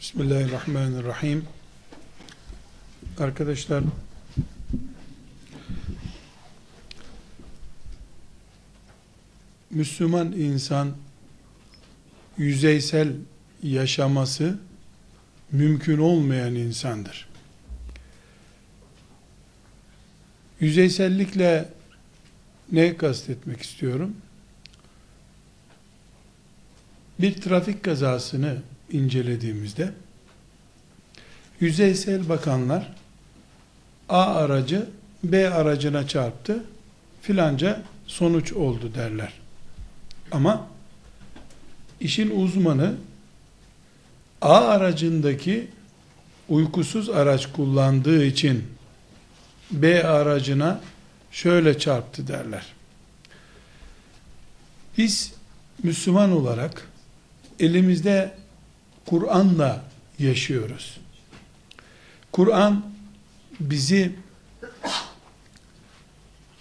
Bismillahirrahmanirrahim. Arkadaşlar Müslüman insan yüzeysel yaşaması mümkün olmayan insandır. Yüzeysellikle ne kastetmek istiyorum? Bir trafik kazasını incelediğimizde yüzeysel bakanlar A aracı B aracına çarptı filanca sonuç oldu derler. Ama işin uzmanı A aracındaki uykusuz araç kullandığı için B aracına şöyle çarptı derler. Biz Müslüman olarak elimizde Kur'an'la yaşıyoruz. Kur'an bizi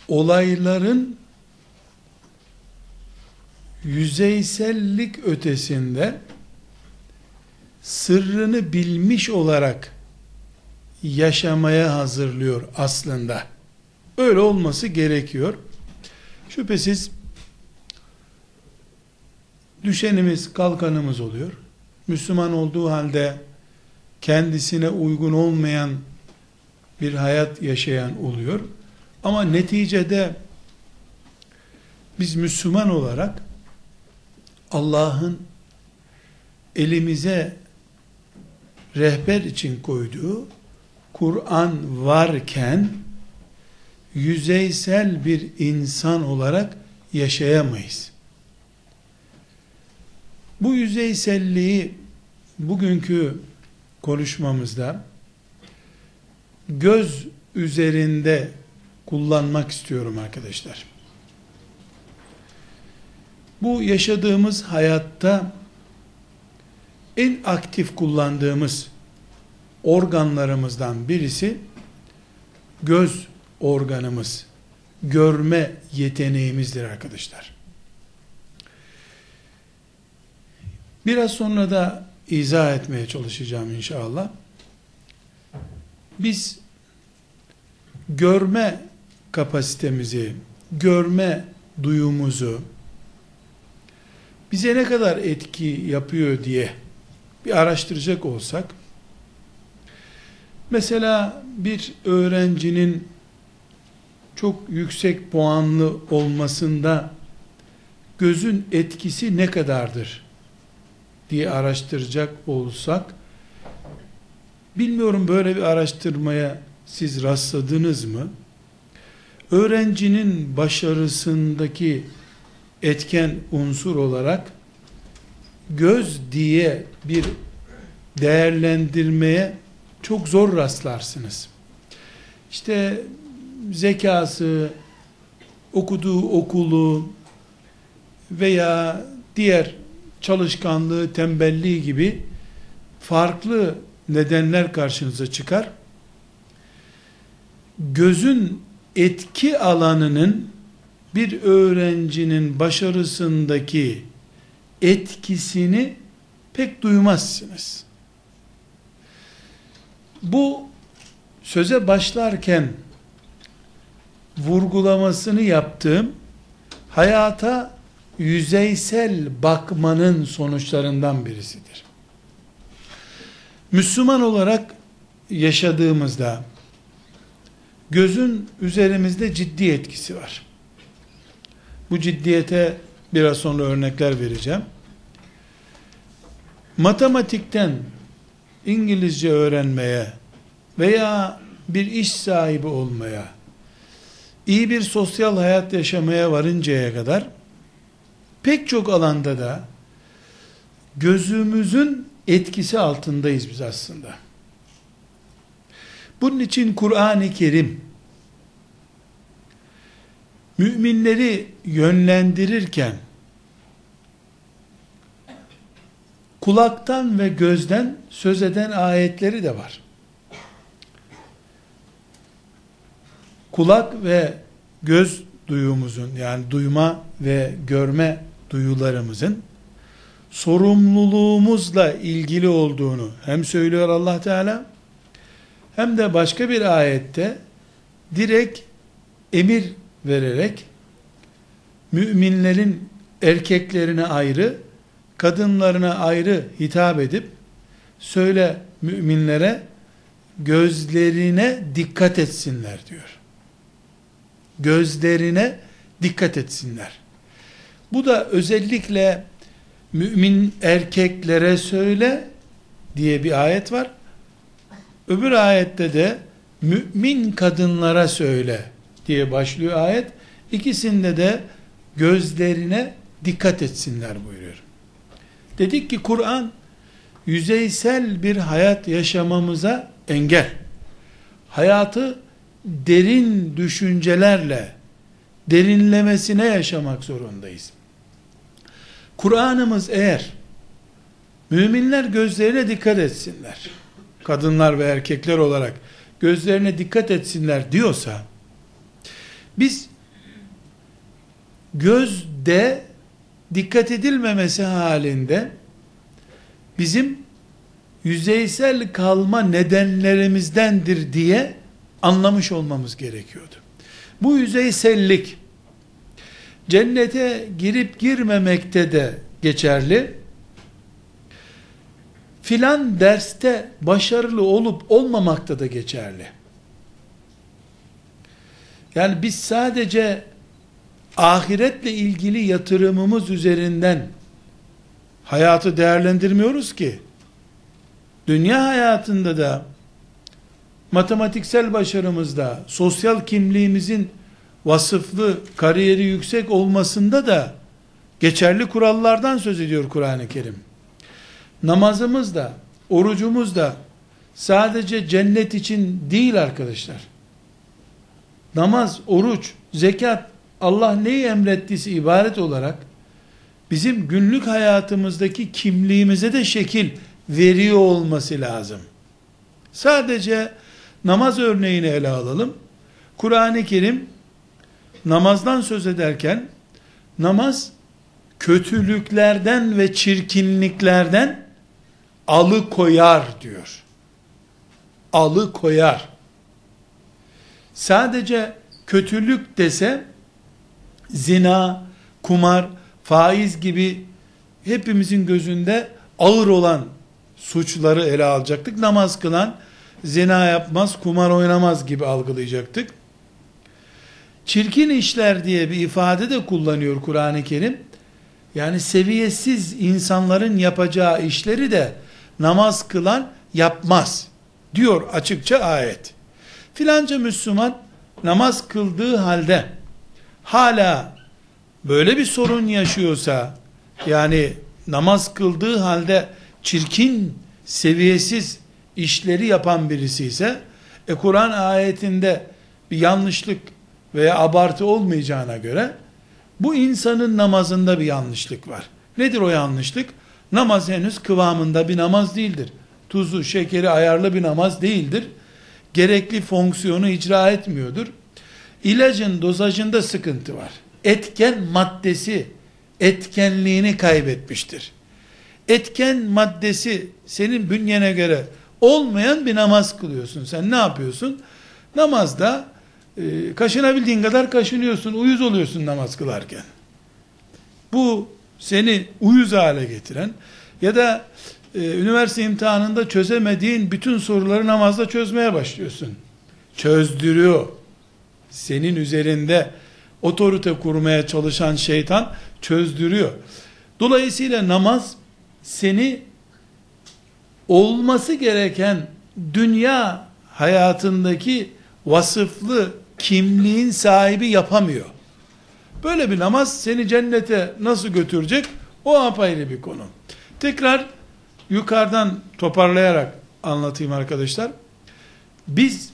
olayların yüzeysellik ötesinde sırrını bilmiş olarak yaşamaya hazırlıyor aslında. Öyle olması gerekiyor. Şüphesiz düşenimiz, kalkanımız oluyor. Müslüman olduğu halde kendisine uygun olmayan bir hayat yaşayan oluyor. Ama neticede biz Müslüman olarak Allah'ın elimize rehber için koyduğu Kur'an varken yüzeysel bir insan olarak yaşayamayız. Bu yüzeyselliği bugünkü konuşmamızda göz üzerinde kullanmak istiyorum arkadaşlar. Bu yaşadığımız hayatta en aktif kullandığımız organlarımızdan birisi göz organımız, görme yeteneğimizdir arkadaşlar. Biraz sonra da izah etmeye çalışacağım inşallah. Biz görme kapasitemizi, görme duyumuzu bize ne kadar etki yapıyor diye bir araştıracak olsak mesela bir öğrencinin çok yüksek puanlı olmasında gözün etkisi ne kadardır diye araştıracak olsak bilmiyorum böyle bir araştırmaya siz rastladınız mı? Öğrencinin başarısındaki etken unsur olarak göz diye bir değerlendirmeye çok zor rastlarsınız. İşte zekası, okuduğu okulu veya diğer çalışkanlığı, tembelliği gibi farklı nedenler karşınıza çıkar. Gözün etki alanının bir öğrencinin başarısındaki etkisini pek duymazsınız. Bu söze başlarken vurgulamasını yaptığım hayata yüzeysel bakmanın sonuçlarından birisidir. Müslüman olarak yaşadığımızda gözün üzerimizde ciddi etkisi var. Bu ciddiyete biraz sonra örnekler vereceğim. Matematikten İngilizce öğrenmeye veya bir iş sahibi olmaya, iyi bir sosyal hayat yaşamaya varıncaya kadar pek çok alanda da gözümüzün etkisi altındayız biz aslında. Bunun için Kur'an-ı Kerim müminleri yönlendirirken kulaktan ve gözden söz eden ayetleri de var. Kulak ve göz duyumuzun yani duyma ve görme duyularımızın sorumluluğumuzla ilgili olduğunu hem söylüyor Allah Teala hem de başka bir ayette direkt emir vererek müminlerin erkeklerine ayrı, kadınlarına ayrı hitap edip söyle müminlere gözlerine dikkat etsinler diyor. Gözlerine dikkat etsinler. Bu da özellikle mümin erkeklere söyle diye bir ayet var. Öbür ayette de mümin kadınlara söyle diye başlıyor ayet. İkisinde de gözlerine dikkat etsinler buyuruyor. Dedik ki Kur'an yüzeysel bir hayat yaşamamıza engel. Hayatı derin düşüncelerle derinlemesine yaşamak zorundayız. Kur'an'ımız eğer müminler gözlerine dikkat etsinler. Kadınlar ve erkekler olarak gözlerine dikkat etsinler diyorsa biz gözde dikkat edilmemesi halinde bizim yüzeysel kalma nedenlerimizdendir diye anlamış olmamız gerekiyordu. Bu yüzeysellik cennete girip girmemekte de geçerli. Filan derste başarılı olup olmamakta da geçerli. Yani biz sadece ahiretle ilgili yatırımımız üzerinden hayatı değerlendirmiyoruz ki. Dünya hayatında da matematiksel başarımızda, sosyal kimliğimizin vasıflı, kariyeri yüksek olmasında da geçerli kurallardan söz ediyor Kur'an-ı Kerim. Namazımız da, orucumuz da sadece cennet için değil arkadaşlar. Namaz, oruç, zekat, Allah neyi emrettiyse ibaret olarak bizim günlük hayatımızdaki kimliğimize de şekil veriyor olması lazım. Sadece namaz örneğini ele alalım. Kur'an-ı Kerim namazdan söz ederken namaz kötülüklerden ve çirkinliklerden alıkoyar diyor. Alıkoyar. Sadece kötülük dese zina, kumar, faiz gibi hepimizin gözünde ağır olan suçları ele alacaktık. Namaz kılan zina yapmaz, kumar oynamaz gibi algılayacaktık. Çirkin işler diye bir ifade de kullanıyor Kur'an-ı Kerim. Yani seviyesiz insanların yapacağı işleri de namaz kılan yapmaz. Diyor açıkça ayet. Filanca Müslüman namaz kıldığı halde hala böyle bir sorun yaşıyorsa yani namaz kıldığı halde çirkin, seviyesiz işleri yapan birisi ise e Kur'an ayetinde bir yanlışlık veya abartı olmayacağına göre bu insanın namazında bir yanlışlık var. Nedir o yanlışlık? Namaz henüz kıvamında bir namaz değildir. Tuzu, şekeri ayarlı bir namaz değildir. Gerekli fonksiyonu icra etmiyordur. İlacın dozajında sıkıntı var. Etken maddesi etkenliğini kaybetmiştir. Etken maddesi senin bünyene göre olmayan bir namaz kılıyorsun. Sen ne yapıyorsun? Namazda e, kaşınabildiğin kadar kaşınıyorsun, uyuz oluyorsun namaz kılarken. Bu seni uyuz hale getiren ya da e, üniversite imtihanında çözemediğin bütün soruları namazda çözmeye başlıyorsun. Çözdürüyor. Senin üzerinde otorite kurmaya çalışan şeytan çözdürüyor. Dolayısıyla namaz seni olması gereken dünya hayatındaki vasıflı kimliğin sahibi yapamıyor. Böyle bir namaz seni cennete nasıl götürecek? O apayrı bir konu. Tekrar yukarıdan toparlayarak anlatayım arkadaşlar. Biz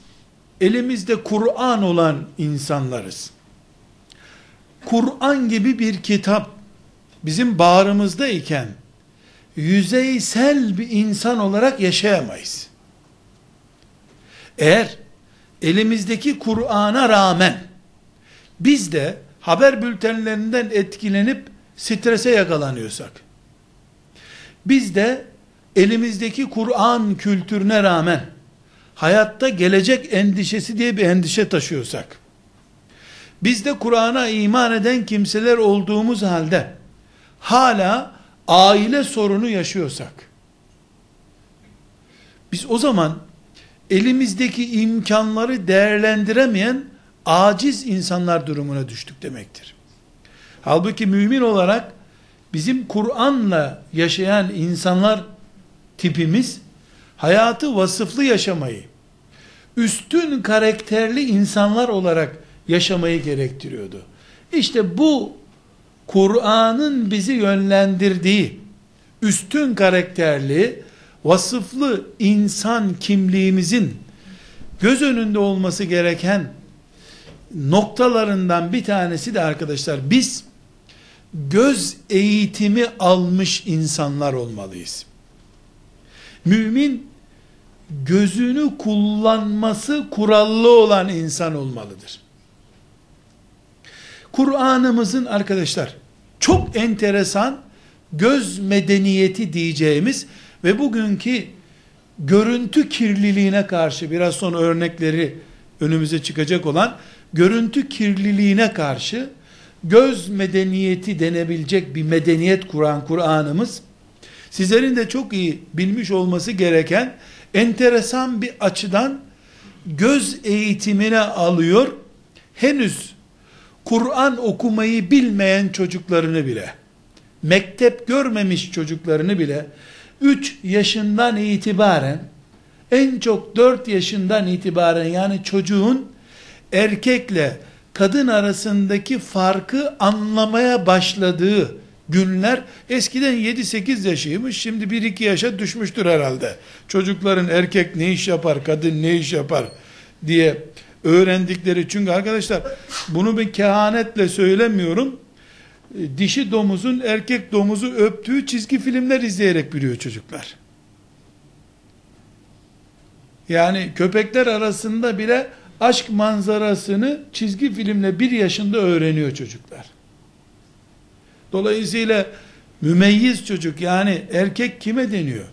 elimizde Kur'an olan insanlarız. Kur'an gibi bir kitap bizim bağrımızda iken yüzeysel bir insan olarak yaşayamayız. Eğer elimizdeki Kur'an'a rağmen biz de haber bültenlerinden etkilenip strese yakalanıyorsak Biz de elimizdeki Kur'an kültürüne rağmen hayatta gelecek endişesi diye bir endişe taşıyorsak, biz de Kur'an'a iman eden kimseler olduğumuz halde hala aile sorunu yaşıyorsak, biz o zaman elimizdeki imkanları değerlendiremeyen aciz insanlar durumuna düştük demektir. Halbuki mümin olarak bizim Kur'an'la yaşayan insanlar tipimiz hayatı vasıflı yaşamayı, üstün karakterli insanlar olarak yaşamayı gerektiriyordu. İşte bu Kur'an'ın bizi yönlendirdiği üstün karakterli, vasıflı insan kimliğimizin göz önünde olması gereken noktalarından bir tanesi de arkadaşlar biz göz eğitimi almış insanlar olmalıyız. Mümin gözünü kullanması kurallı olan insan olmalıdır. Kur'an'ımızın arkadaşlar çok enteresan göz medeniyeti diyeceğimiz ve bugünkü görüntü kirliliğine karşı biraz sonra örnekleri önümüze çıkacak olan görüntü kirliliğine karşı göz medeniyeti denebilecek bir medeniyet kuran Kur'an'ımız sizlerin de çok iyi bilmiş olması gereken enteresan bir açıdan göz eğitimine alıyor. Henüz Kur'an okumayı bilmeyen çocuklarını bile, mektep görmemiş çocuklarını bile 3 yaşından itibaren en çok 4 yaşından itibaren yani çocuğun erkekle kadın arasındaki farkı anlamaya başladığı günler eskiden 7-8 yaşıymış şimdi 1-2 yaşa düşmüştür herhalde. Çocukların erkek ne iş yapar, kadın ne iş yapar diye öğrendikleri çünkü arkadaşlar bunu bir kehanetle söylemiyorum. Dişi domuzun erkek domuzu öptüğü çizgi filmler izleyerek biliyor çocuklar. Yani köpekler arasında bile aşk manzarasını çizgi filmle bir yaşında öğreniyor çocuklar. Dolayısıyla mümeyyiz çocuk yani erkek kime deniyor?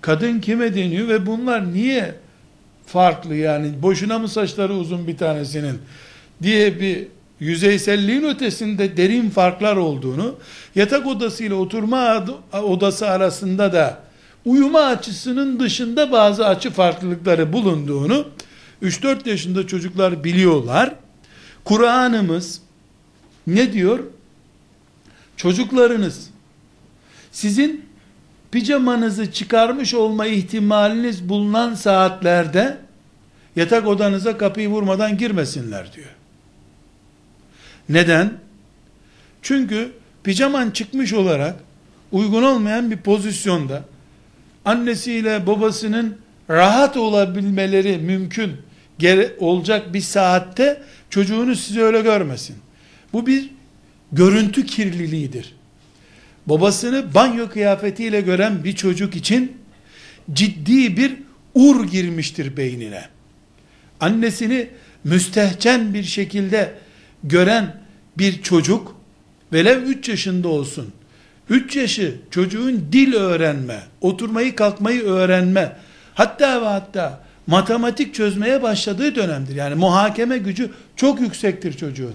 Kadın kime deniyor ve bunlar niye farklı yani boşuna mı saçları uzun bir tanesinin diye bir yüzeyselliğin ötesinde derin farklar olduğunu, yatak odası ile oturma odası arasında da uyuma açısının dışında bazı açı farklılıkları bulunduğunu 3-4 yaşında çocuklar biliyorlar. Kur'an'ımız ne diyor? Çocuklarınız sizin pijamanızı çıkarmış olma ihtimaliniz bulunan saatlerde yatak odanıza kapıyı vurmadan girmesinler diyor. Neden? Çünkü pijaman çıkmış olarak uygun olmayan bir pozisyonda annesiyle babasının rahat olabilmeleri mümkün olacak bir saatte çocuğunu sizi öyle görmesin. Bu bir görüntü kirliliğidir. Babasını banyo kıyafetiyle gören bir çocuk için ciddi bir ur girmiştir beynine. Annesini müstehcen bir şekilde gören bir çocuk velev 3 yaşında olsun 3 yaşı çocuğun dil öğrenme, oturmayı kalkmayı öğrenme, hatta ve hatta matematik çözmeye başladığı dönemdir. Yani muhakeme gücü çok yüksektir çocuğun.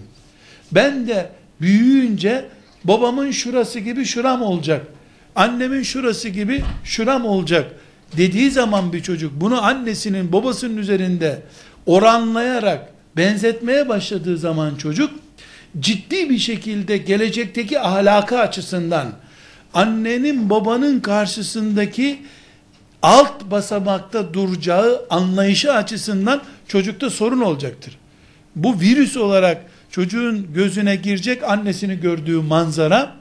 Ben de büyüyünce babamın şurası gibi şuram olacak. Annemin şurası gibi şuram olacak dediği zaman bir çocuk bunu annesinin babasının üzerinde oranlayarak benzetmeye başladığı zaman çocuk ciddi bir şekilde gelecekteki ahlakı açısından annenin babanın karşısındaki alt basamakta duracağı anlayışı açısından çocukta sorun olacaktır. Bu virüs olarak çocuğun gözüne girecek annesini gördüğü manzara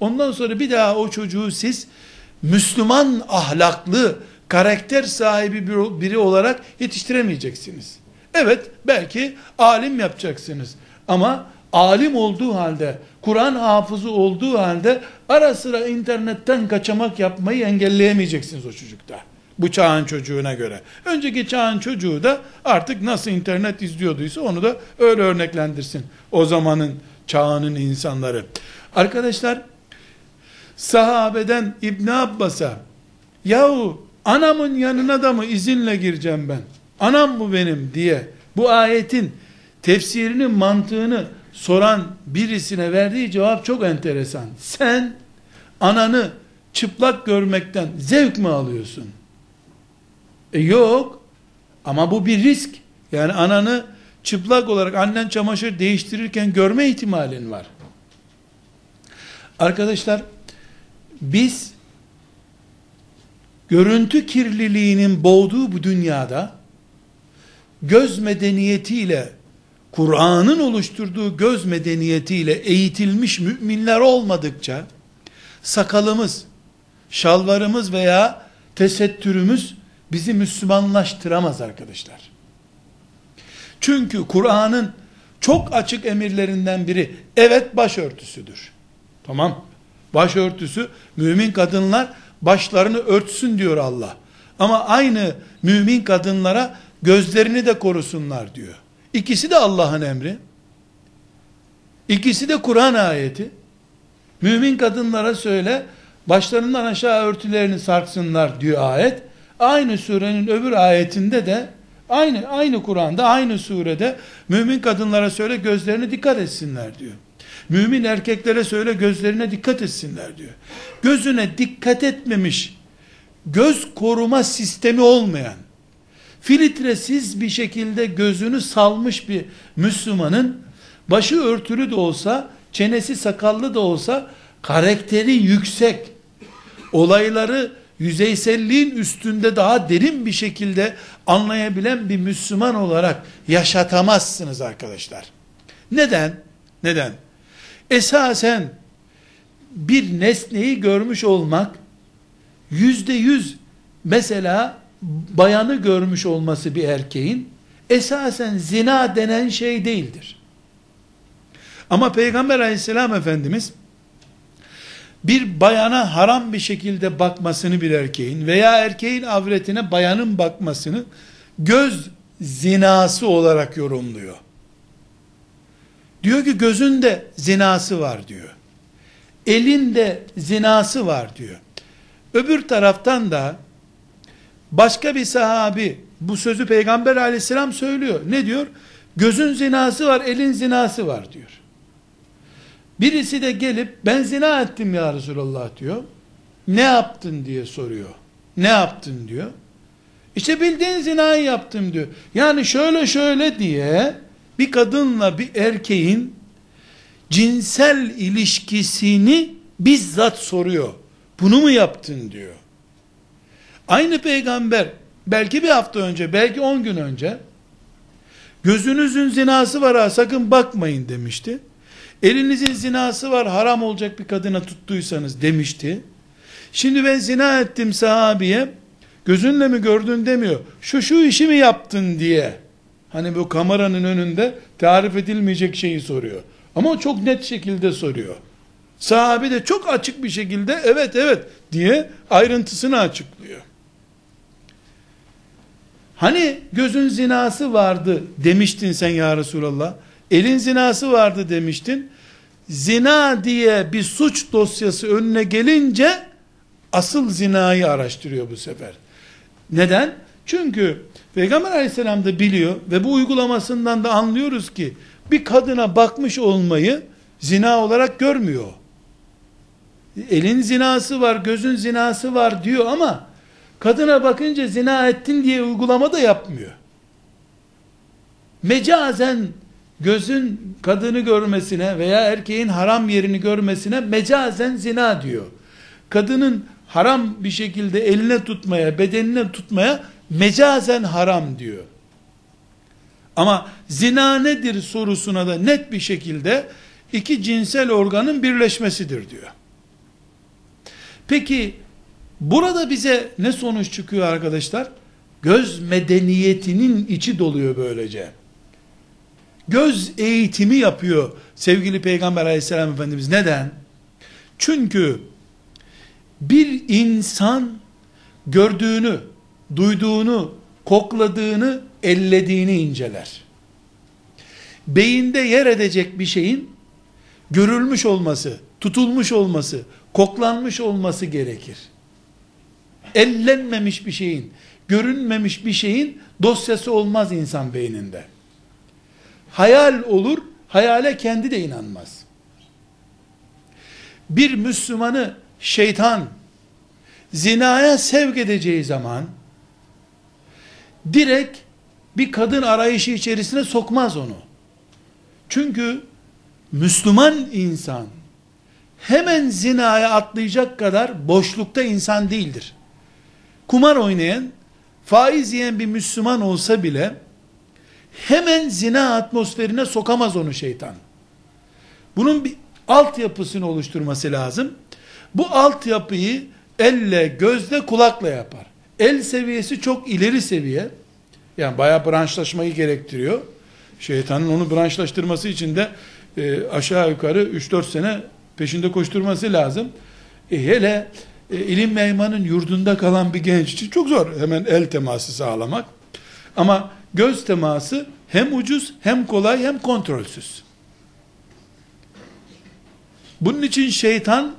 ondan sonra bir daha o çocuğu siz Müslüman ahlaklı karakter sahibi biri olarak yetiştiremeyeceksiniz. Evet belki alim yapacaksınız ama alim olduğu halde, Kur'an hafızı olduğu halde ara sıra internetten kaçamak yapmayı engelleyemeyeceksiniz o çocukta. Bu çağın çocuğuna göre. Önceki çağın çocuğu da artık nasıl internet izliyorduysa onu da öyle örneklendirsin. O zamanın çağının insanları. Arkadaşlar sahabeden İbn Abbas'a yahu anamın yanına da mı izinle gireceğim ben? Anam bu benim diye bu ayetin tefsirinin mantığını soran birisine verdiği cevap çok enteresan. Sen ananı çıplak görmekten zevk mi alıyorsun? E yok. Ama bu bir risk. Yani ananı çıplak olarak annen çamaşır değiştirirken görme ihtimalin var. Arkadaşlar biz görüntü kirliliğinin boğduğu bu dünyada göz medeniyetiyle Kur'an'ın oluşturduğu göz medeniyetiyle eğitilmiş müminler olmadıkça sakalımız, şalvarımız veya tesettürümüz bizi Müslümanlaştıramaz arkadaşlar. Çünkü Kur'an'ın çok açık emirlerinden biri evet başörtüsüdür. Tamam. Başörtüsü mümin kadınlar başlarını örtsün diyor Allah. Ama aynı mümin kadınlara gözlerini de korusunlar diyor. İkisi de Allah'ın emri. İkisi de Kur'an ayeti. Mümin kadınlara söyle, başlarından aşağı örtülerini sarksınlar diyor ayet. Aynı surenin öbür ayetinde de aynı aynı Kur'an'da aynı surede mümin kadınlara söyle gözlerine dikkat etsinler diyor. Mümin erkeklere söyle gözlerine dikkat etsinler diyor. Gözüne dikkat etmemiş, göz koruma sistemi olmayan, filtresiz bir şekilde gözünü salmış bir Müslümanın başı örtülü de olsa, çenesi sakallı da olsa karakteri yüksek, olayları yüzeyselliğin üstünde daha derin bir şekilde anlayabilen bir Müslüman olarak yaşatamazsınız arkadaşlar. Neden? Neden? Esasen bir nesneyi görmüş olmak yüzde yüz mesela bayanı görmüş olması bir erkeğin esasen zina denen şey değildir. Ama Peygamber aleyhisselam efendimiz bir bayana haram bir şekilde bakmasını bir erkeğin veya erkeğin avretine bayanın bakmasını göz zinası olarak yorumluyor. Diyor ki gözünde zinası var diyor. Elinde zinası var diyor. Öbür taraftan da başka bir sahabi bu sözü peygamber aleyhisselam söylüyor. Ne diyor? Gözün zinası var, elin zinası var diyor. Birisi de gelip ben zina ettim ya Resulallah diyor. Ne yaptın diye soruyor. Ne yaptın diyor. İşte bildiğin zinayı yaptım diyor. Yani şöyle şöyle diye bir kadınla bir erkeğin cinsel ilişkisini bizzat soruyor. Bunu mu yaptın diyor. Aynı peygamber belki bir hafta önce, belki on gün önce gözünüzün zinası var ha sakın bakmayın demişti. Elinizin zinası var haram olacak bir kadına tuttuysanız demişti. Şimdi ben zina ettim sahabiye gözünle mi gördün demiyor. Şu şu işi mi yaptın diye. Hani bu kameranın önünde tarif edilmeyecek şeyi soruyor. Ama çok net şekilde soruyor. Sahabi de çok açık bir şekilde evet evet diye ayrıntısını açıklıyor. Hani gözün zinası vardı demiştin sen ya Resulallah. Elin zinası vardı demiştin. Zina diye bir suç dosyası önüne gelince asıl zinayı araştırıyor bu sefer. Neden? Çünkü Peygamber aleyhisselam da biliyor ve bu uygulamasından da anlıyoruz ki bir kadına bakmış olmayı zina olarak görmüyor. Elin zinası var, gözün zinası var diyor ama kadına bakınca zina ettin diye uygulama da yapmıyor. Mecazen gözün kadını görmesine veya erkeğin haram yerini görmesine mecazen zina diyor. Kadının haram bir şekilde eline tutmaya, bedenine tutmaya mecazen haram diyor. Ama zina nedir sorusuna da net bir şekilde iki cinsel organın birleşmesidir diyor. Peki burada bize ne sonuç çıkıyor arkadaşlar? Göz medeniyetinin içi doluyor böylece. Göz eğitimi yapıyor sevgili Peygamber aleyhisselam Efendimiz. Neden? Çünkü bir insan gördüğünü, duyduğunu, kokladığını, ellediğini inceler. Beyinde yer edecek bir şeyin görülmüş olması, tutulmuş olması, koklanmış olması gerekir. Ellenmemiş bir şeyin, görünmemiş bir şeyin dosyası olmaz insan beyninde. Hayal olur, hayale kendi de inanmaz. Bir Müslümanı şeytan zinaya sevk edeceği zaman direkt bir kadın arayışı içerisine sokmaz onu. Çünkü Müslüman insan hemen zinaya atlayacak kadar boşlukta insan değildir. Kumar oynayan, faiz yiyen bir Müslüman olsa bile hemen zina atmosferine sokamaz onu şeytan. Bunun bir altyapısını oluşturması lazım. Bu altyapıyı elle, gözle, kulakla yapar. El seviyesi çok ileri seviye. Yani bayağı branşlaşmayı gerektiriyor. Şeytanın onu branşlaştırması için de e, aşağı yukarı 3-4 sene peşinde koşturması lazım. E, hele e, ilim meymanın yurdunda kalan bir genç için çok zor hemen el teması sağlamak. Ama göz teması hem ucuz hem kolay hem kontrolsüz. Bunun için şeytan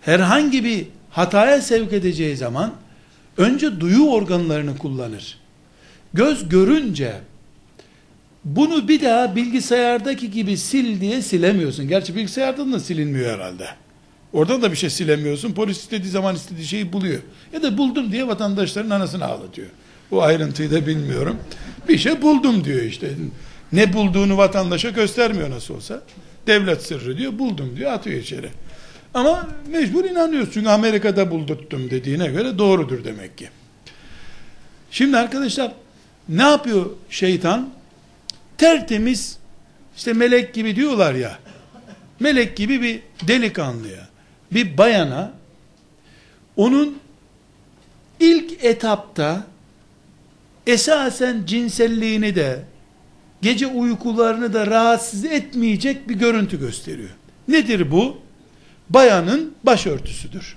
herhangi bir hataya sevk edeceği zaman önce duyu organlarını kullanır. Göz görünce bunu bir daha bilgisayardaki gibi sil diye silemiyorsun. Gerçi bilgisayardan da silinmiyor herhalde. Oradan da bir şey silemiyorsun. Polis istediği zaman istediği şeyi buluyor. Ya da buldum diye vatandaşların anasını ağlatıyor. Bu ayrıntıyı da bilmiyorum. Bir şey buldum diyor işte. Ne bulduğunu vatandaşa göstermiyor nasıl olsa. Devlet sırrı diyor. Buldum diyor. Atıyor içeri. Ama mecbur inanıyorsun. Çünkü Amerika'da buldurttum dediğine göre doğrudur demek ki. Şimdi arkadaşlar ne yapıyor şeytan? Tertemiz işte melek gibi diyorlar ya. Melek gibi bir delikanlıya, bir bayana onun ilk etapta esasen cinselliğini de gece uykularını da rahatsız etmeyecek bir görüntü gösteriyor. Nedir bu? Bayanın başörtüsüdür.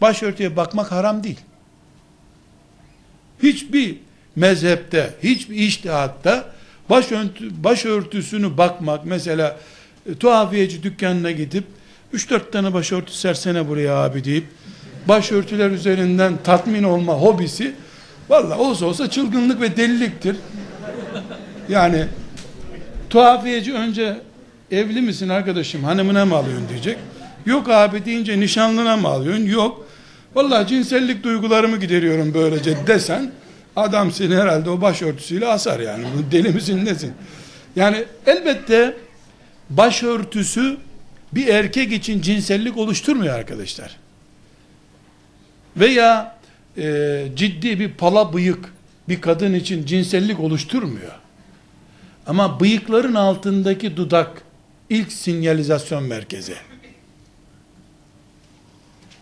Başörtüye bakmak haram değil. Hiçbir mezhepte, hiçbir iştihatta başörtü, başörtüsünü bakmak, mesela tuhafiyeci dükkanına gidip 3-4 tane başörtü sersene buraya abi deyip başörtüler üzerinden tatmin olma hobisi valla olsa olsa çılgınlık ve deliliktir. Yani tuhafiyeci önce evli misin arkadaşım hanımına mı alıyorsun diyecek. Yok abi deyince nişanlına mı alıyorsun? Yok. Valla cinsellik duygularımı gideriyorum böylece desen adam seni herhalde o başörtüsüyle asar yani. Deli misin nesin? Yani elbette başörtüsü bir erkek için cinsellik oluşturmuyor arkadaşlar. Veya e, ciddi bir pala bıyık bir kadın için cinsellik oluşturmuyor. Ama bıyıkların altındaki dudak ilk sinyalizasyon merkezi.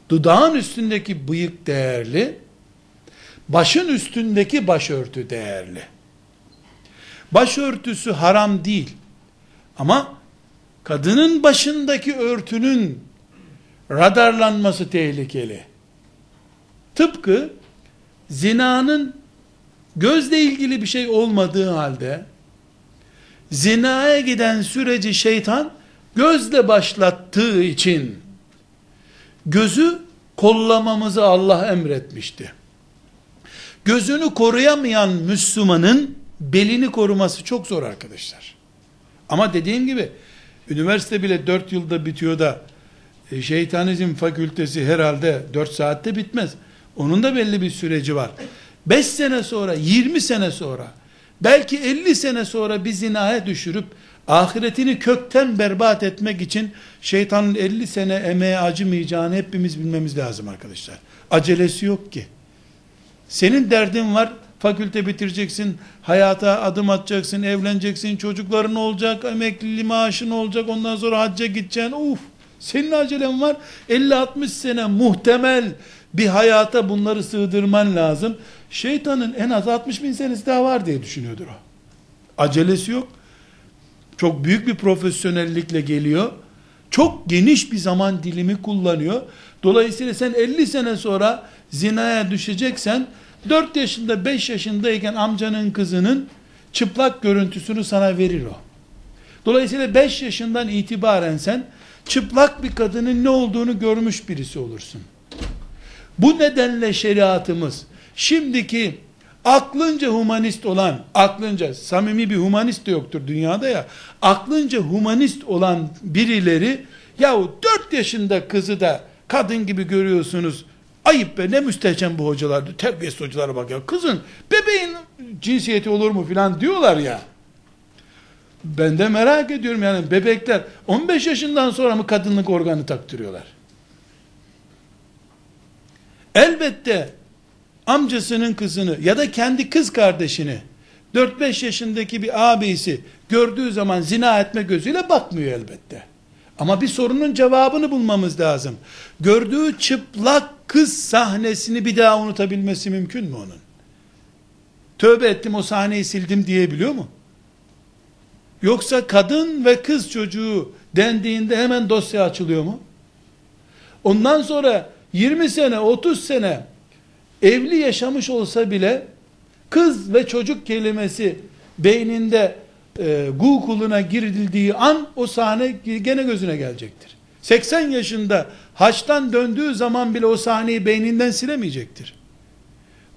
Dudağın üstündeki bıyık değerli, başın üstündeki başörtü değerli. Başörtüsü haram değil. Ama kadının başındaki örtünün radarlanması tehlikeli. Tıpkı zinanın gözle ilgili bir şey olmadığı halde zinaya giden süreci şeytan gözle başlattığı için gözü kollamamızı Allah emretmişti. Gözünü koruyamayan Müslümanın belini koruması çok zor arkadaşlar. Ama dediğim gibi üniversite bile 4 yılda bitiyor da e, şeytanizm fakültesi herhalde 4 saatte bitmez. Onun da belli bir süreci var. 5 sene sonra, 20 sene sonra, belki 50 sene sonra bir zinaya düşürüp ahiretini kökten berbat etmek için şeytanın 50 sene emeğe acımayacağını hepimiz bilmemiz lazım arkadaşlar. Acelesi yok ki. Senin derdin var, fakülte bitireceksin, hayata adım atacaksın, evleneceksin, çocukların olacak, emekli maaşın olacak, ondan sonra hacca gideceksin. Uf, senin acelen var. 50-60 sene muhtemel bir hayata bunları sığdırman lazım. Şeytanın en az 60 bin senesi daha var diye düşünüyordur o. Acelesi yok. Çok büyük bir profesyonellikle geliyor. Çok geniş bir zaman dilimi kullanıyor. Dolayısıyla sen 50 sene sonra zinaya düşeceksen 4 yaşında 5 yaşındayken amcanın kızının çıplak görüntüsünü sana verir o. Dolayısıyla 5 yaşından itibaren sen çıplak bir kadının ne olduğunu görmüş birisi olursun. Bu nedenle şeriatımız şimdiki aklınca humanist olan, aklınca samimi bir humanist de yoktur dünyada ya, aklınca humanist olan birileri yahu 4 yaşında kızı da kadın gibi görüyorsunuz. Ayıp be ne müstehcen bu hocalar, terbiyesiz hocalara bak ya. Kızın, bebeğin cinsiyeti olur mu filan diyorlar ya. Ben de merak ediyorum yani bebekler 15 yaşından sonra mı kadınlık organı taktırıyorlar? Elbette amcasının kızını ya da kendi kız kardeşini 4-5 yaşındaki bir abisi gördüğü zaman zina etme gözüyle bakmıyor elbette. Ama bir sorunun cevabını bulmamız lazım. Gördüğü çıplak kız sahnesini bir daha unutabilmesi mümkün mü onun? Tövbe ettim o sahneyi sildim diyebiliyor mu? Yoksa kadın ve kız çocuğu dendiğinde hemen dosya açılıyor mu? Ondan sonra 20 sene, 30 sene evli yaşamış olsa bile kız ve çocuk kelimesi beyninde e, Google'una girildiği an o sahne gene gözüne gelecektir. 80 yaşında haçtan döndüğü zaman bile o sahneyi beyninden silemeyecektir.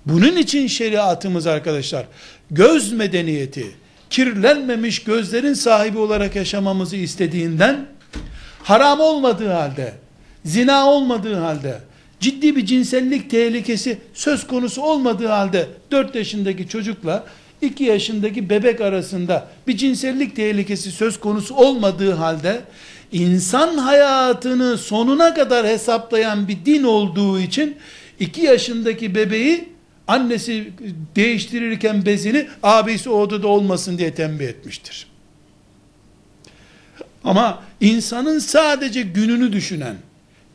Bunun için şeriatımız arkadaşlar göz medeniyeti, kirlenmemiş gözlerin sahibi olarak yaşamamızı istediğinden haram olmadığı halde, zina olmadığı halde, ciddi bir cinsellik tehlikesi söz konusu olmadığı halde 4 yaşındaki çocukla 2 yaşındaki bebek arasında bir cinsellik tehlikesi söz konusu olmadığı halde insan hayatını sonuna kadar hesaplayan bir din olduğu için 2 yaşındaki bebeği annesi değiştirirken bezini abisi odada olmasın diye tembih etmiştir. Ama insanın sadece gününü düşünen,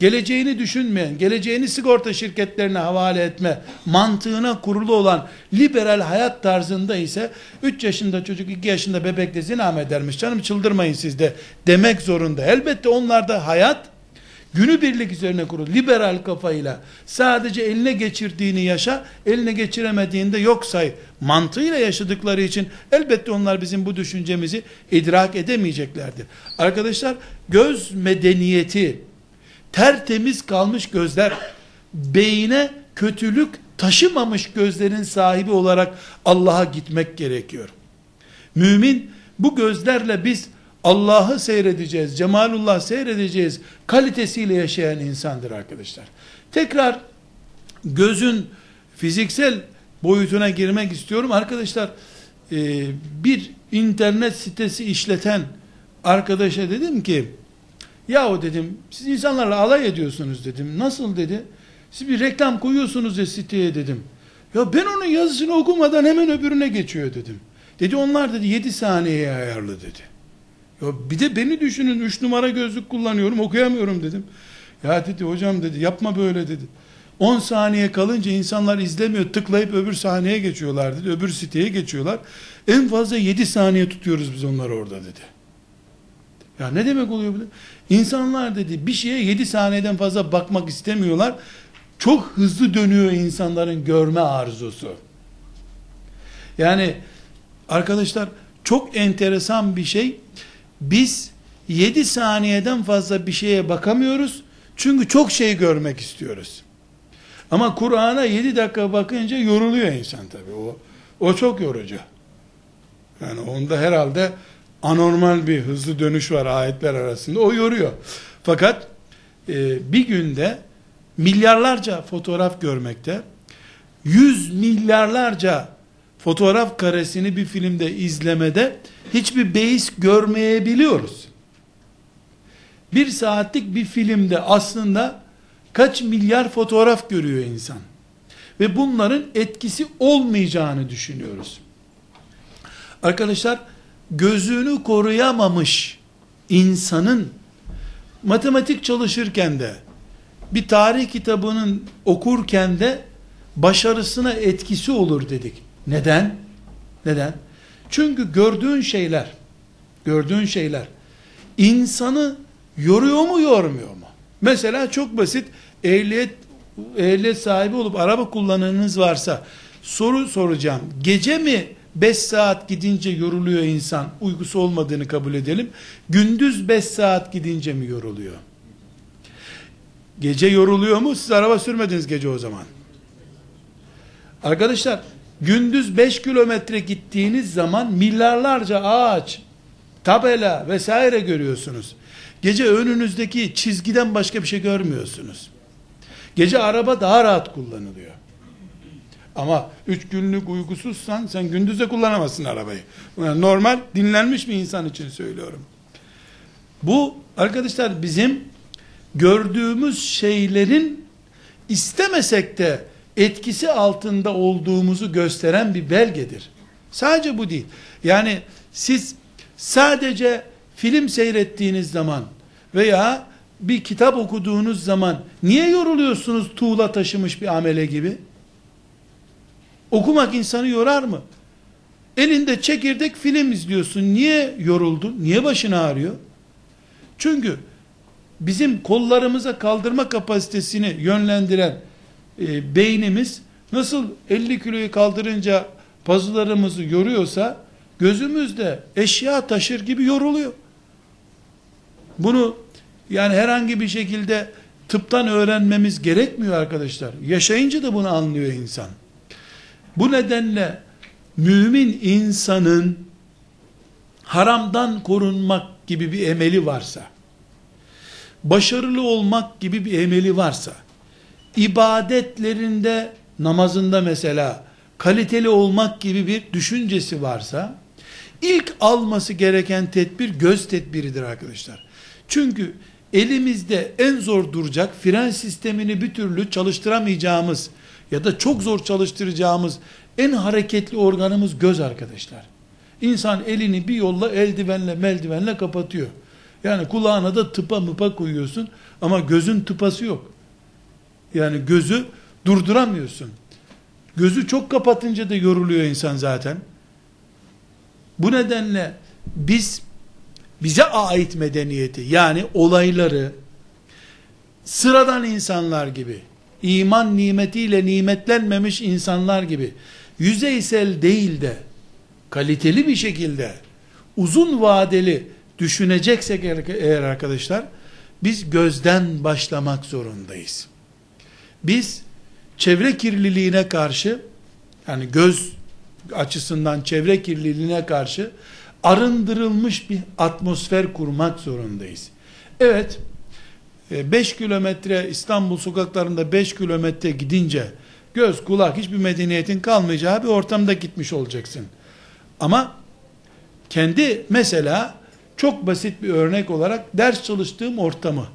geleceğini düşünmeyen, geleceğini sigorta şirketlerine havale etme mantığına kurulu olan liberal hayat tarzında ise 3 yaşında çocuk 2 yaşında bebekle zina mı edermiş canım çıldırmayın siz de demek zorunda. Elbette onlarda hayat günü birlik üzerine kurulu liberal kafayla sadece eline geçirdiğini yaşa, eline geçiremediğinde yok say mantığıyla yaşadıkları için elbette onlar bizim bu düşüncemizi idrak edemeyeceklerdir. Arkadaşlar göz medeniyeti tertemiz kalmış gözler beyine kötülük taşımamış gözlerin sahibi olarak Allah'a gitmek gerekiyor. Mümin bu gözlerle biz Allah'ı seyredeceğiz, cemalullah seyredeceğiz kalitesiyle yaşayan insandır arkadaşlar. Tekrar gözün fiziksel boyutuna girmek istiyorum. Arkadaşlar e, bir internet sitesi işleten arkadaşa dedim ki yahu dedim siz insanlarla alay ediyorsunuz dedim. Nasıl dedi? Siz bir reklam koyuyorsunuz ya siteye dedim. Ya ben onun yazısını okumadan hemen öbürüne geçiyor dedim. Dedi onlar dedi 7 saniyeye ayarlı dedi. Ya bir de beni düşünün 3 numara gözlük kullanıyorum okuyamıyorum dedim. Ya dedi hocam dedi yapma böyle dedi. 10 saniye kalınca insanlar izlemiyor tıklayıp öbür sahneye geçiyorlar dedi. Öbür siteye geçiyorlar. En fazla 7 saniye tutuyoruz biz onları orada dedi. Ya ne demek oluyor bu? İnsanlar dedi bir şeye 7 saniyeden fazla bakmak istemiyorlar. Çok hızlı dönüyor insanların görme arzusu. Yani arkadaşlar çok enteresan bir şey biz 7 saniyeden fazla bir şeye bakamıyoruz. Çünkü çok şey görmek istiyoruz. Ama Kur'an'a 7 dakika bakınca yoruluyor insan tabi. O, o çok yorucu. Yani onda herhalde anormal bir hızlı dönüş var ayetler arasında. O yoruyor. Fakat e, bir günde milyarlarca fotoğraf görmekte, yüz milyarlarca fotoğraf karesini bir filmde izlemede hiçbir beis görmeyebiliyoruz. Bir saatlik bir filmde aslında kaç milyar fotoğraf görüyor insan. Ve bunların etkisi olmayacağını düşünüyoruz. Arkadaşlar gözünü koruyamamış insanın matematik çalışırken de bir tarih kitabının okurken de başarısına etkisi olur dedik. Neden? Neden? Çünkü gördüğün şeyler, gördüğün şeyler insanı yoruyor mu yormuyor mu? Mesela çok basit ehliyet ehliyet sahibi olup araba kullananınız varsa soru soracağım. Gece mi 5 saat gidince yoruluyor insan. Uykusu olmadığını kabul edelim. Gündüz 5 saat gidince mi yoruluyor? Gece yoruluyor mu? Siz araba sürmediniz gece o zaman. Arkadaşlar gündüz 5 kilometre gittiğiniz zaman milyarlarca ağaç, tabela vesaire görüyorsunuz. Gece önünüzdeki çizgiden başka bir şey görmüyorsunuz. Gece araba daha rahat kullanılıyor. Ama üç günlük uykusuzsan sen gündüz de kullanamazsın arabayı. normal dinlenmiş bir insan için söylüyorum. Bu arkadaşlar bizim gördüğümüz şeylerin istemesek de etkisi altında olduğumuzu gösteren bir belgedir. Sadece bu değil. Yani siz sadece film seyrettiğiniz zaman veya bir kitap okuduğunuz zaman niye yoruluyorsunuz tuğla taşımış bir amele gibi? Okumak insanı yorar mı? Elinde çekirdek film izliyorsun. Niye yoruldun? Niye başın ağrıyor? Çünkü bizim kollarımıza kaldırma kapasitesini yönlendiren e, beynimiz nasıl 50 kiloyu kaldırınca pazılarımızı yoruyorsa gözümüz de eşya taşır gibi yoruluyor. Bunu yani herhangi bir şekilde tıptan öğrenmemiz gerekmiyor arkadaşlar. Yaşayınca da bunu anlıyor insan. Bu nedenle mümin insanın haramdan korunmak gibi bir emeli varsa, başarılı olmak gibi bir emeli varsa, ibadetlerinde, namazında mesela, kaliteli olmak gibi bir düşüncesi varsa, ilk alması gereken tedbir göz tedbiridir arkadaşlar. Çünkü elimizde en zor duracak, fren sistemini bir türlü çalıştıramayacağımız, ya da çok zor çalıştıracağımız en hareketli organımız göz arkadaşlar. İnsan elini bir yolla eldivenle meldivenle kapatıyor. Yani kulağına da tıpa mıpa koyuyorsun ama gözün tıpası yok. Yani gözü durduramıyorsun. Gözü çok kapatınca da yoruluyor insan zaten. Bu nedenle biz bize ait medeniyeti yani olayları sıradan insanlar gibi iman nimetiyle nimetlenmemiş insanlar gibi yüzeysel değil de kaliteli bir şekilde uzun vadeli düşüneceksek eğer arkadaşlar biz gözden başlamak zorundayız. Biz çevre kirliliğine karşı yani göz açısından çevre kirliliğine karşı arındırılmış bir atmosfer kurmak zorundayız. Evet, 5 e, kilometre İstanbul sokaklarında 5 kilometre gidince göz kulak hiçbir medeniyetin kalmayacağı bir ortamda gitmiş olacaksın. Ama kendi mesela çok basit bir örnek olarak ders çalıştığım ortamı,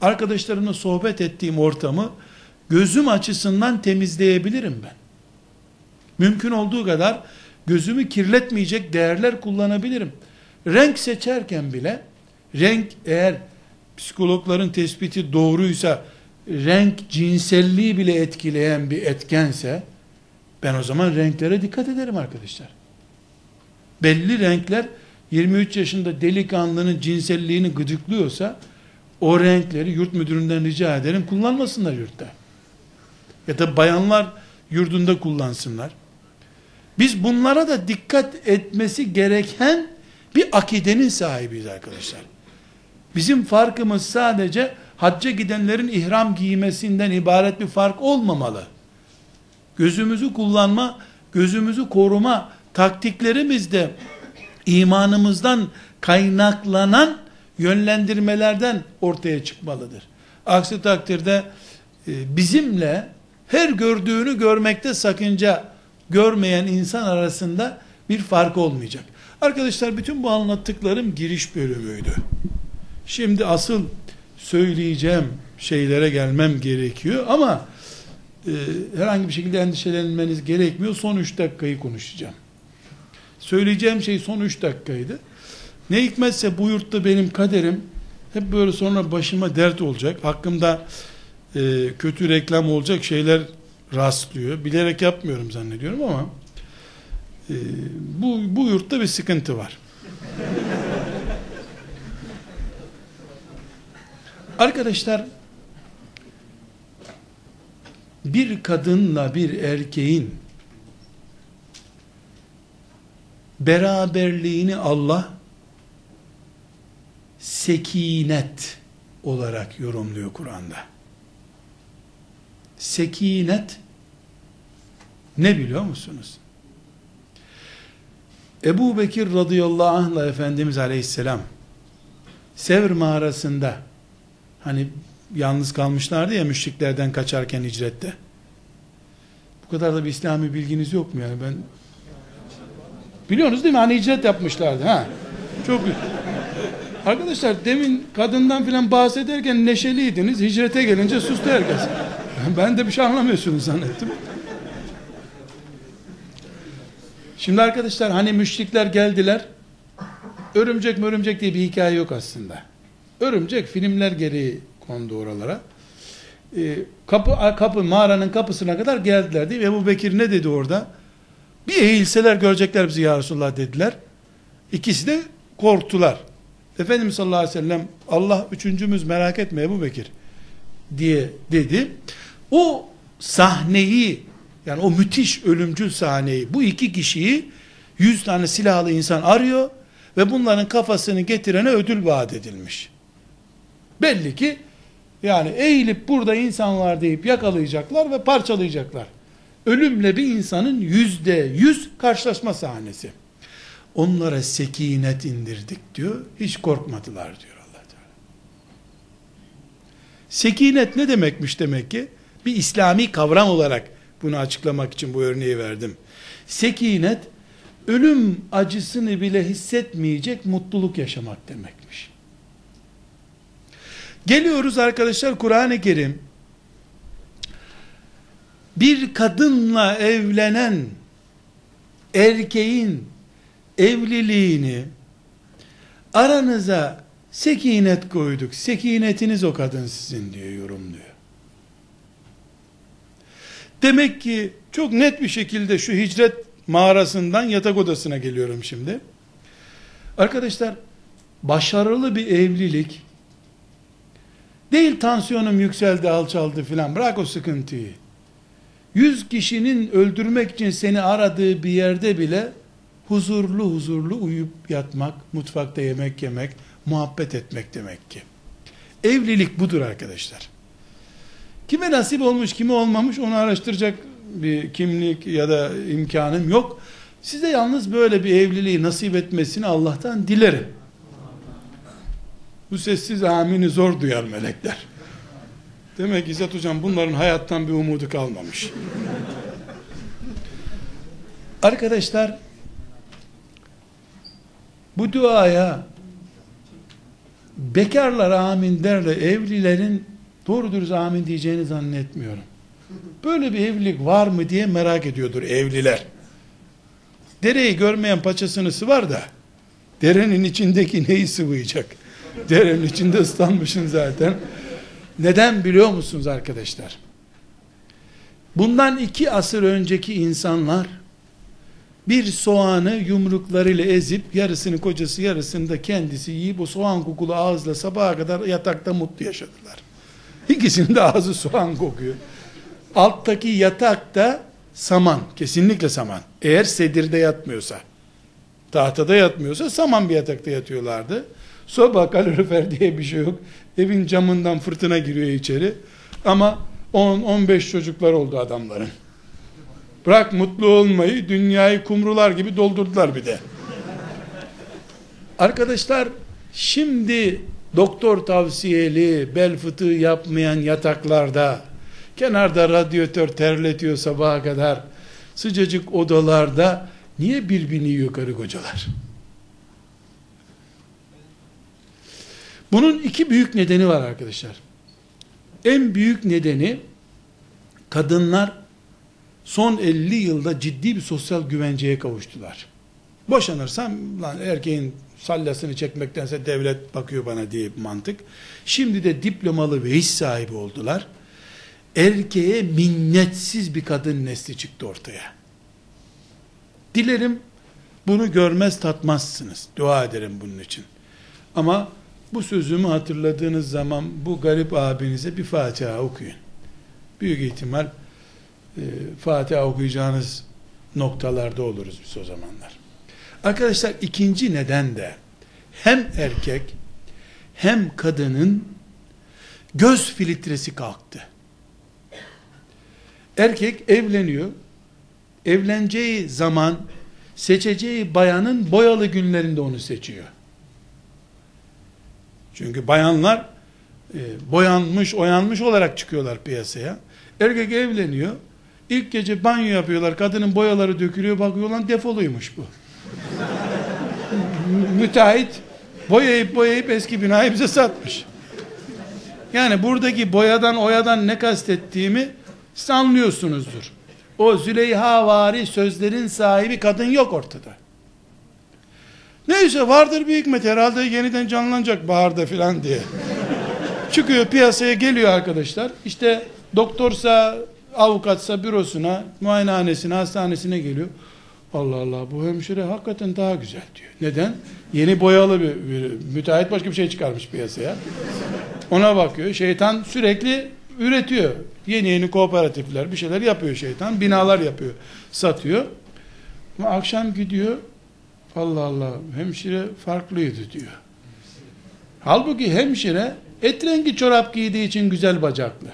arkadaşlarımla sohbet ettiğim ortamı gözüm açısından temizleyebilirim ben. Mümkün olduğu kadar gözümü kirletmeyecek değerler kullanabilirim. Renk seçerken bile renk eğer psikologların tespiti doğruysa renk cinselliği bile etkileyen bir etkense ben o zaman renklere dikkat ederim arkadaşlar. Belli renkler 23 yaşında delikanlının cinselliğini gıcıklıyorsa o renkleri yurt müdüründen rica ederim kullanmasınlar yurtta. Ya da bayanlar yurdunda kullansınlar. Biz bunlara da dikkat etmesi gereken bir akidenin sahibiyiz arkadaşlar. Bizim farkımız sadece hacca gidenlerin ihram giymesinden ibaret bir fark olmamalı. Gözümüzü kullanma, gözümüzü koruma taktiklerimiz de imanımızdan kaynaklanan yönlendirmelerden ortaya çıkmalıdır. Aksi takdirde e, bizimle her gördüğünü görmekte sakınca görmeyen insan arasında bir fark olmayacak. Arkadaşlar bütün bu anlattıklarım giriş bölümüydü. Şimdi asıl söyleyeceğim şeylere gelmem gerekiyor ama e, herhangi bir şekilde endişelenmeniz gerekmiyor. Son 3 dakikayı konuşacağım. Söyleyeceğim şey son 3 dakikaydı. Ne hikmetse bu yurtta benim kaderim hep böyle sonra başıma dert olacak. Hakkımda e, kötü reklam olacak şeyler rastlıyor. Bilerek yapmıyorum zannediyorum ama e, bu, bu yurtta bir sıkıntı var. Arkadaşlar bir kadınla bir erkeğin beraberliğini Allah sekinet olarak yorumluyor Kur'an'da. Sekinet ne biliyor musunuz? Ebu Bekir radıyallahu anh'la Efendimiz aleyhisselam Sevr mağarasında hani yalnız kalmışlardı ya müşriklerden kaçarken hicrette. Bu kadar da bir İslami bilginiz yok mu yani ben biliyorsunuz değil mi? Hani hicret yapmışlardı ha. Çok Arkadaşlar demin kadından filan bahsederken neşeliydiniz. Hicrete gelince sustu herkes. Ben de bir şey anlamıyorsunuz zannettim. Şimdi arkadaşlar hani müşrikler geldiler. Örümcek mi örümcek diye bir hikaye yok aslında. Örümcek filmler gereği kondu oralara. Ee, kapı, kapı mağaranın kapısına kadar geldiler değil mi? Ebu Bekir ne dedi orada? Bir eğilseler görecekler bizi ya Resulullah dediler. İkisi de korktular. Efendimiz sallallahu aleyhi ve sellem Allah üçüncümüz merak etme Ebu Bekir diye dedi. O sahneyi yani o müthiş ölümcül sahneyi bu iki kişiyi yüz tane silahlı insan arıyor ve bunların kafasını getirene ödül vaat edilmiş. Belli ki yani eğilip burada insan var deyip yakalayacaklar ve parçalayacaklar. Ölümle bir insanın yüzde yüz karşılaşma sahnesi. Onlara sekinet indirdik diyor. Hiç korkmadılar diyor allah Teala. Sekinet ne demekmiş demek ki? Bir İslami kavram olarak bunu açıklamak için bu örneği verdim. Sekinet, ölüm acısını bile hissetmeyecek mutluluk yaşamak demekmiş. Geliyoruz arkadaşlar Kur'an-ı Kerim, bir kadınla evlenen erkeğin evliliğini aranıza sekinet koyduk. Sekinetiniz o kadın sizin diyor yorumluyor. Demek ki çok net bir şekilde şu hicret mağarasından yatak odasına geliyorum şimdi. Arkadaşlar başarılı bir evlilik değil tansiyonum yükseldi alçaldı filan bırak o sıkıntıyı. Yüz kişinin öldürmek için seni aradığı bir yerde bile huzurlu huzurlu uyup yatmak, mutfakta yemek yemek, muhabbet etmek demek ki. Evlilik budur arkadaşlar. Kime nasip olmuş, kime olmamış onu araştıracak bir kimlik ya da imkanım yok. Size yalnız böyle bir evliliği nasip etmesini Allah'tan dilerim. Bu sessiz amini zor duyar melekler. Demek İzzet Hocam bunların hayattan bir umudu kalmamış. Arkadaşlar bu duaya bekarlar amin derle evlilerin doğru dürüst amin diyeceğini zannetmiyorum. Böyle bir evlilik var mı diye merak ediyordur evliler. Dereyi görmeyen paçasını sıvar da derenin içindeki neyi sıvayacak? Derenin içinde ıslanmışsın zaten. Neden biliyor musunuz arkadaşlar? Bundan iki asır önceki insanlar bir soğanı yumruklarıyla ezip yarısını kocası yarısını da kendisi yiyip o soğan kokulu ağızla sabaha kadar yatakta mutlu yaşadılar. İkisinin de ağzı soğan kokuyor. Alttaki yatakta saman, kesinlikle saman. Eğer sedirde yatmıyorsa, tahtada yatmıyorsa saman bir yatakta yatıyorlardı. Soba kalorifer diye bir şey yok. Evin camından fırtına giriyor içeri. Ama 10-15 çocuklar oldu adamların. Bırak mutlu olmayı, dünyayı kumrular gibi doldurdular bir de. Arkadaşlar, şimdi doktor tavsiyeli, bel fıtığı yapmayan yataklarda, kenarda radyatör terletiyor sabaha kadar, sıcacık odalarda, niye birbirini yiyor karı kocalar? Bunun iki büyük nedeni var arkadaşlar. En büyük nedeni, kadınlar, son 50 yılda ciddi bir sosyal güvenceye kavuştular. Boşanırsam lan erkeğin sallasını çekmektense devlet bakıyor bana diye bir mantık. Şimdi de diplomalı ve iş sahibi oldular. Erkeğe minnetsiz bir kadın nesli çıktı ortaya. Dilerim bunu görmez tatmazsınız. Dua ederim bunun için. Ama bu sözümü hatırladığınız zaman bu garip abinize bir Fatiha okuyun. Büyük ihtimal e, Fatiha okuyacağınız noktalarda oluruz biz o zamanlar. Arkadaşlar ikinci neden de hem erkek hem kadının göz filtresi kalktı. Erkek evleniyor. Evleneceği zaman seçeceği bayanın boyalı günlerinde onu seçiyor. Çünkü bayanlar e, boyanmış, oyanmış olarak çıkıyorlar piyasaya. Erkek evleniyor. İlk gece banyo yapıyorlar. Kadının boyaları dökülüyor. Bakıyor lan defoluymuş bu. Müteahhit boyayıp boyayıp eski binayı bize satmış. Yani buradaki boyadan oyadan ne kastettiğimi siz anlıyorsunuzdur. O Züleyha vari sözlerin sahibi kadın yok ortada. Neyse vardır bir hikmet herhalde yeniden canlanacak baharda filan diye. Çıkıyor piyasaya geliyor arkadaşlar. İşte doktorsa, avukatsa bürosuna, muayenehanesine, hastanesine geliyor. Allah Allah bu hemşire hakikaten daha güzel diyor. Neden? Yeni boyalı bir, bir müteahhit başka bir şey çıkarmış piyasaya. Ona bakıyor. Şeytan sürekli üretiyor. Yeni yeni kooperatifler bir şeyler yapıyor şeytan. Binalar yapıyor. Satıyor. Ama akşam gidiyor. Allah Allah hemşire farklıydı diyor. Halbuki hemşire et rengi çorap giydiği için güzel bacaklı.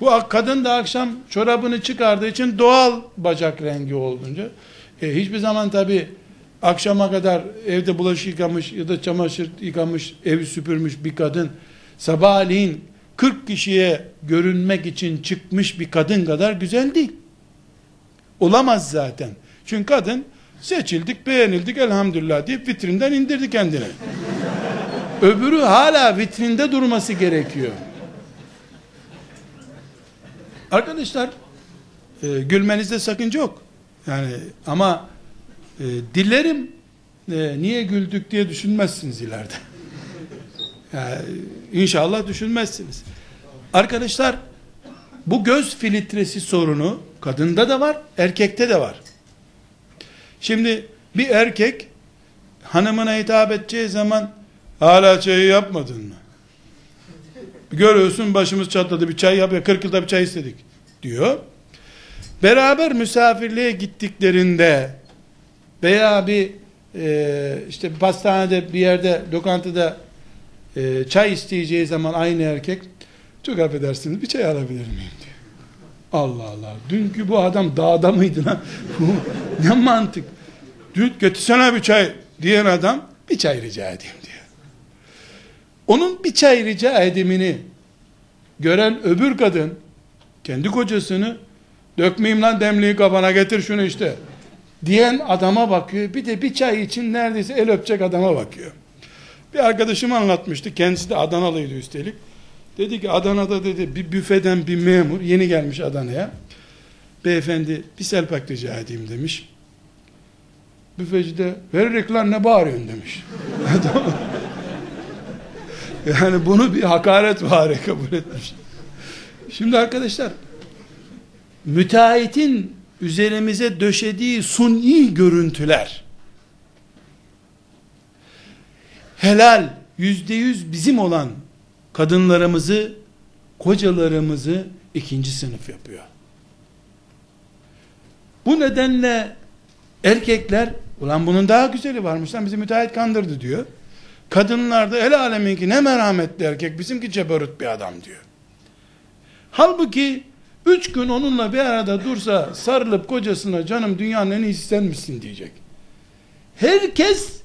Bu kadın da akşam çorabını çıkardığı için doğal bacak rengi olduğunca e, hiçbir zaman tabi akşama kadar evde bulaşık yıkamış ya da çamaşır yıkamış, evi süpürmüş bir kadın sabahleyin 40 kişiye görünmek için çıkmış bir kadın kadar güzel değil. Olamaz zaten. Çünkü kadın seçildik, beğenildik elhamdülillah deyip vitrinden indirdi kendini. Öbürü hala vitrinde durması gerekiyor. Arkadaşlar e, gülmenizde sakınca yok. Yani ama e, dilerim e, niye güldük diye düşünmezsiniz ileride. Yani, inşallah düşünmezsiniz. Arkadaşlar bu göz filtresi sorunu kadında da var, erkekte de var. Şimdi bir erkek hanımına hitap edeceği zaman hala çayı yapmadın mı? Görüyorsun başımız çatladı bir çay yap ya 40 yılda bir çay istedik diyor. Beraber misafirliğe gittiklerinde veya bir e, işte pastanede bir yerde lokantada e, çay isteyeceği zaman aynı erkek çok affedersiniz bir çay alabilir miyim diyor. Allah Allah. Dünkü bu adam dağda mıydı lan? ne mantık? Dün getirsene bir çay diyen adam bir çay rica edeyim diyor. Onun bir çay rica edimini gören öbür kadın kendi kocasını dökmeyeyim lan demliği kafana getir şunu işte diyen adama bakıyor. Bir de bir çay için neredeyse el öpecek adama bakıyor. Bir arkadaşım anlatmıştı. Kendisi de Adanalıydı üstelik. Dedi ki Adana'da dedi bir büfeden bir memur yeni gelmiş Adana'ya. Beyefendi bir selpak rica edeyim demiş. Büfeci de veririk lan ne bağırıyorsun demiş. yani bunu bir hakaret var kabul etmiş. Şimdi arkadaşlar müteahhitin üzerimize döşediği suni görüntüler helal yüzde yüz bizim olan kadınlarımızı kocalarımızı ikinci sınıf yapıyor. Bu nedenle erkekler ulan bunun daha güzeli varmış lan bizi müteahhit kandırdı diyor. Kadınlar da el aleminki ne merhametli erkek bizimki cebarut bir adam diyor. Halbuki üç gün onunla bir arada dursa sarılıp kocasına canım dünyanın en iyisi sen misin diyecek. Herkes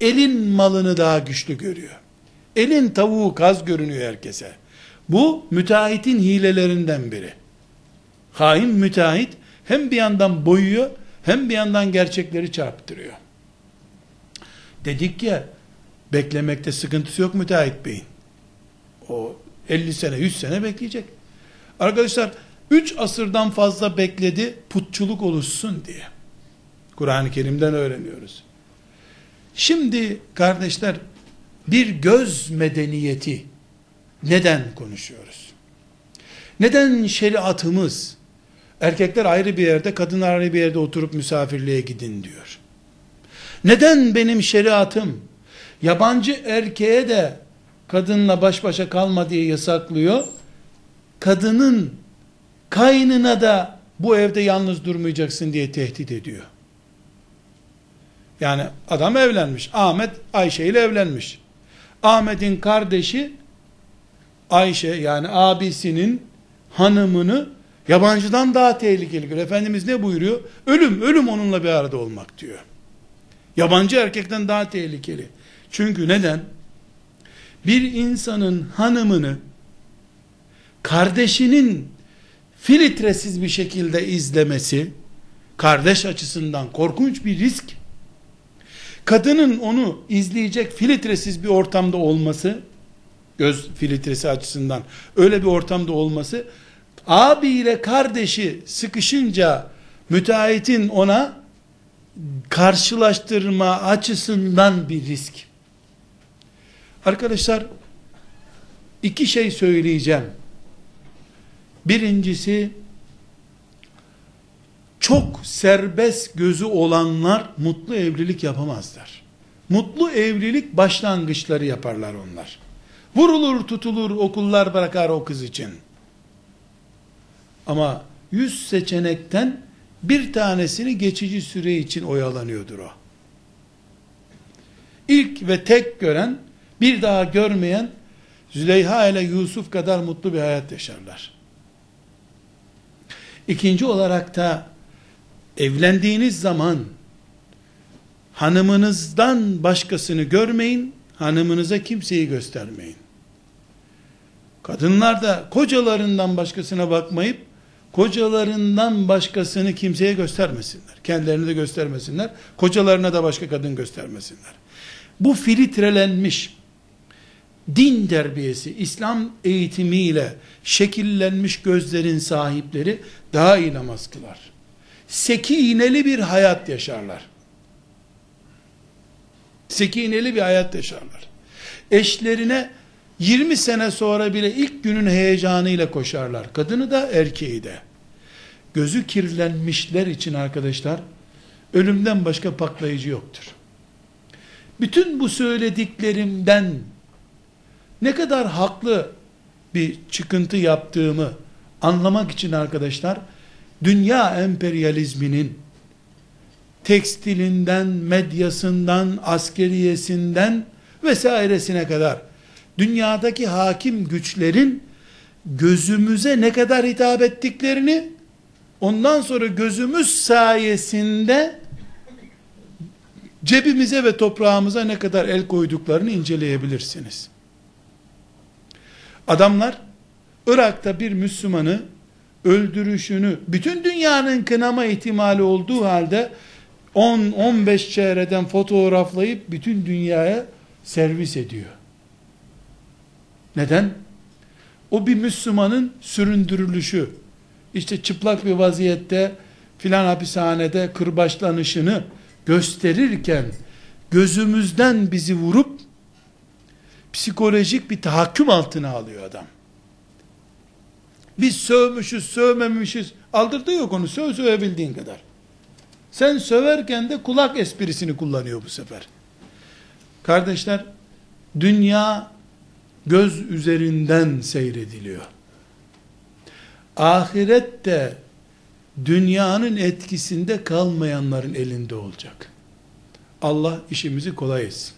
elin malını daha güçlü görüyor. Elin tavuğu kaz görünüyor herkese. Bu müteahhitin hilelerinden biri. Hain müteahhit hem bir yandan boyuyor hem bir yandan gerçekleri çarptırıyor. Dedik ya beklemekte sıkıntısı yok müteahhit beyin. O 50 sene 100 sene bekleyecek. Arkadaşlar 3 asırdan fazla bekledi putçuluk oluşsun diye. Kur'an-ı Kerim'den öğreniyoruz. Şimdi kardeşler bir göz medeniyeti neden konuşuyoruz? Neden şeriatımız erkekler ayrı bir yerde, kadınlar ayrı bir yerde oturup misafirliğe gidin diyor? Neden benim şeriatım yabancı erkeğe de kadınla baş başa kalma diye yasaklıyor? Kadının kaynına da bu evde yalnız durmayacaksın diye tehdit ediyor. Yani adam evlenmiş. Ahmet Ayşe ile evlenmiş. Ahmet'in kardeşi Ayşe yani abisinin hanımını yabancıdan daha tehlikeli görüyor. Efendimiz ne buyuruyor? Ölüm, ölüm onunla bir arada olmak diyor. Yabancı erkekten daha tehlikeli. Çünkü neden? Bir insanın hanımını kardeşinin filtresiz bir şekilde izlemesi kardeş açısından korkunç bir risk. Kadının onu izleyecek filtresiz bir ortamda olması göz filtresi açısından öyle bir ortamda olması abi ile kardeşi sıkışınca müteahhitin ona karşılaştırma açısından bir risk. Arkadaşlar iki şey söyleyeceğim. Birincisi çok serbest gözü olanlar mutlu evlilik yapamazlar. Mutlu evlilik başlangıçları yaparlar onlar. Vurulur tutulur okullar bırakar o kız için. Ama yüz seçenekten bir tanesini geçici süre için oyalanıyordur o. İlk ve tek gören, bir daha görmeyen, Züleyha ile Yusuf kadar mutlu bir hayat yaşarlar. İkinci olarak da, evlendiğiniz zaman, hanımınızdan başkasını görmeyin, hanımınıza kimseyi göstermeyin. Kadınlar da kocalarından başkasına bakmayıp, kocalarından başkasını kimseye göstermesinler. Kendilerini de göstermesinler. Kocalarına da başka kadın göstermesinler. Bu filtrelenmiş din terbiyesi, İslam eğitimiyle şekillenmiş gözlerin sahipleri daha iyi namaz kılar. Sekineli bir hayat yaşarlar. Sekineli bir hayat yaşarlar. Eşlerine 20 sene sonra bile ilk günün heyecanıyla koşarlar. Kadını da erkeği de. Gözü kirlenmişler için arkadaşlar, ölümden başka patlayıcı yoktur. Bütün bu söylediklerimden ne kadar haklı bir çıkıntı yaptığımı anlamak için arkadaşlar, dünya emperyalizminin tekstilinden, medyasından, askeriyesinden vesairesine kadar dünyadaki hakim güçlerin gözümüze ne kadar hitap ettiklerini ondan sonra gözümüz sayesinde cebimize ve toprağımıza ne kadar el koyduklarını inceleyebilirsiniz. Adamlar Irak'ta bir Müslümanı öldürüşünü bütün dünyanın kınama ihtimali olduğu halde 10-15 çeyreden fotoğraflayıp bütün dünyaya servis ediyor. Neden? O bir Müslümanın süründürülüşü, işte çıplak bir vaziyette filan hapishanede kırbaçlanışını gösterirken gözümüzden bizi vurup psikolojik bir tahakküm altına alıyor adam. Biz sövmüşüz, sövmemişiz. Aldırdığı yok onu. Söv sövebildiğin kadar. Sen söverken de kulak esprisini kullanıyor bu sefer. Kardeşler, dünya göz üzerinden seyrediliyor. Ahiret de dünyanın etkisinde kalmayanların elinde olacak. Allah işimizi kolay etsin.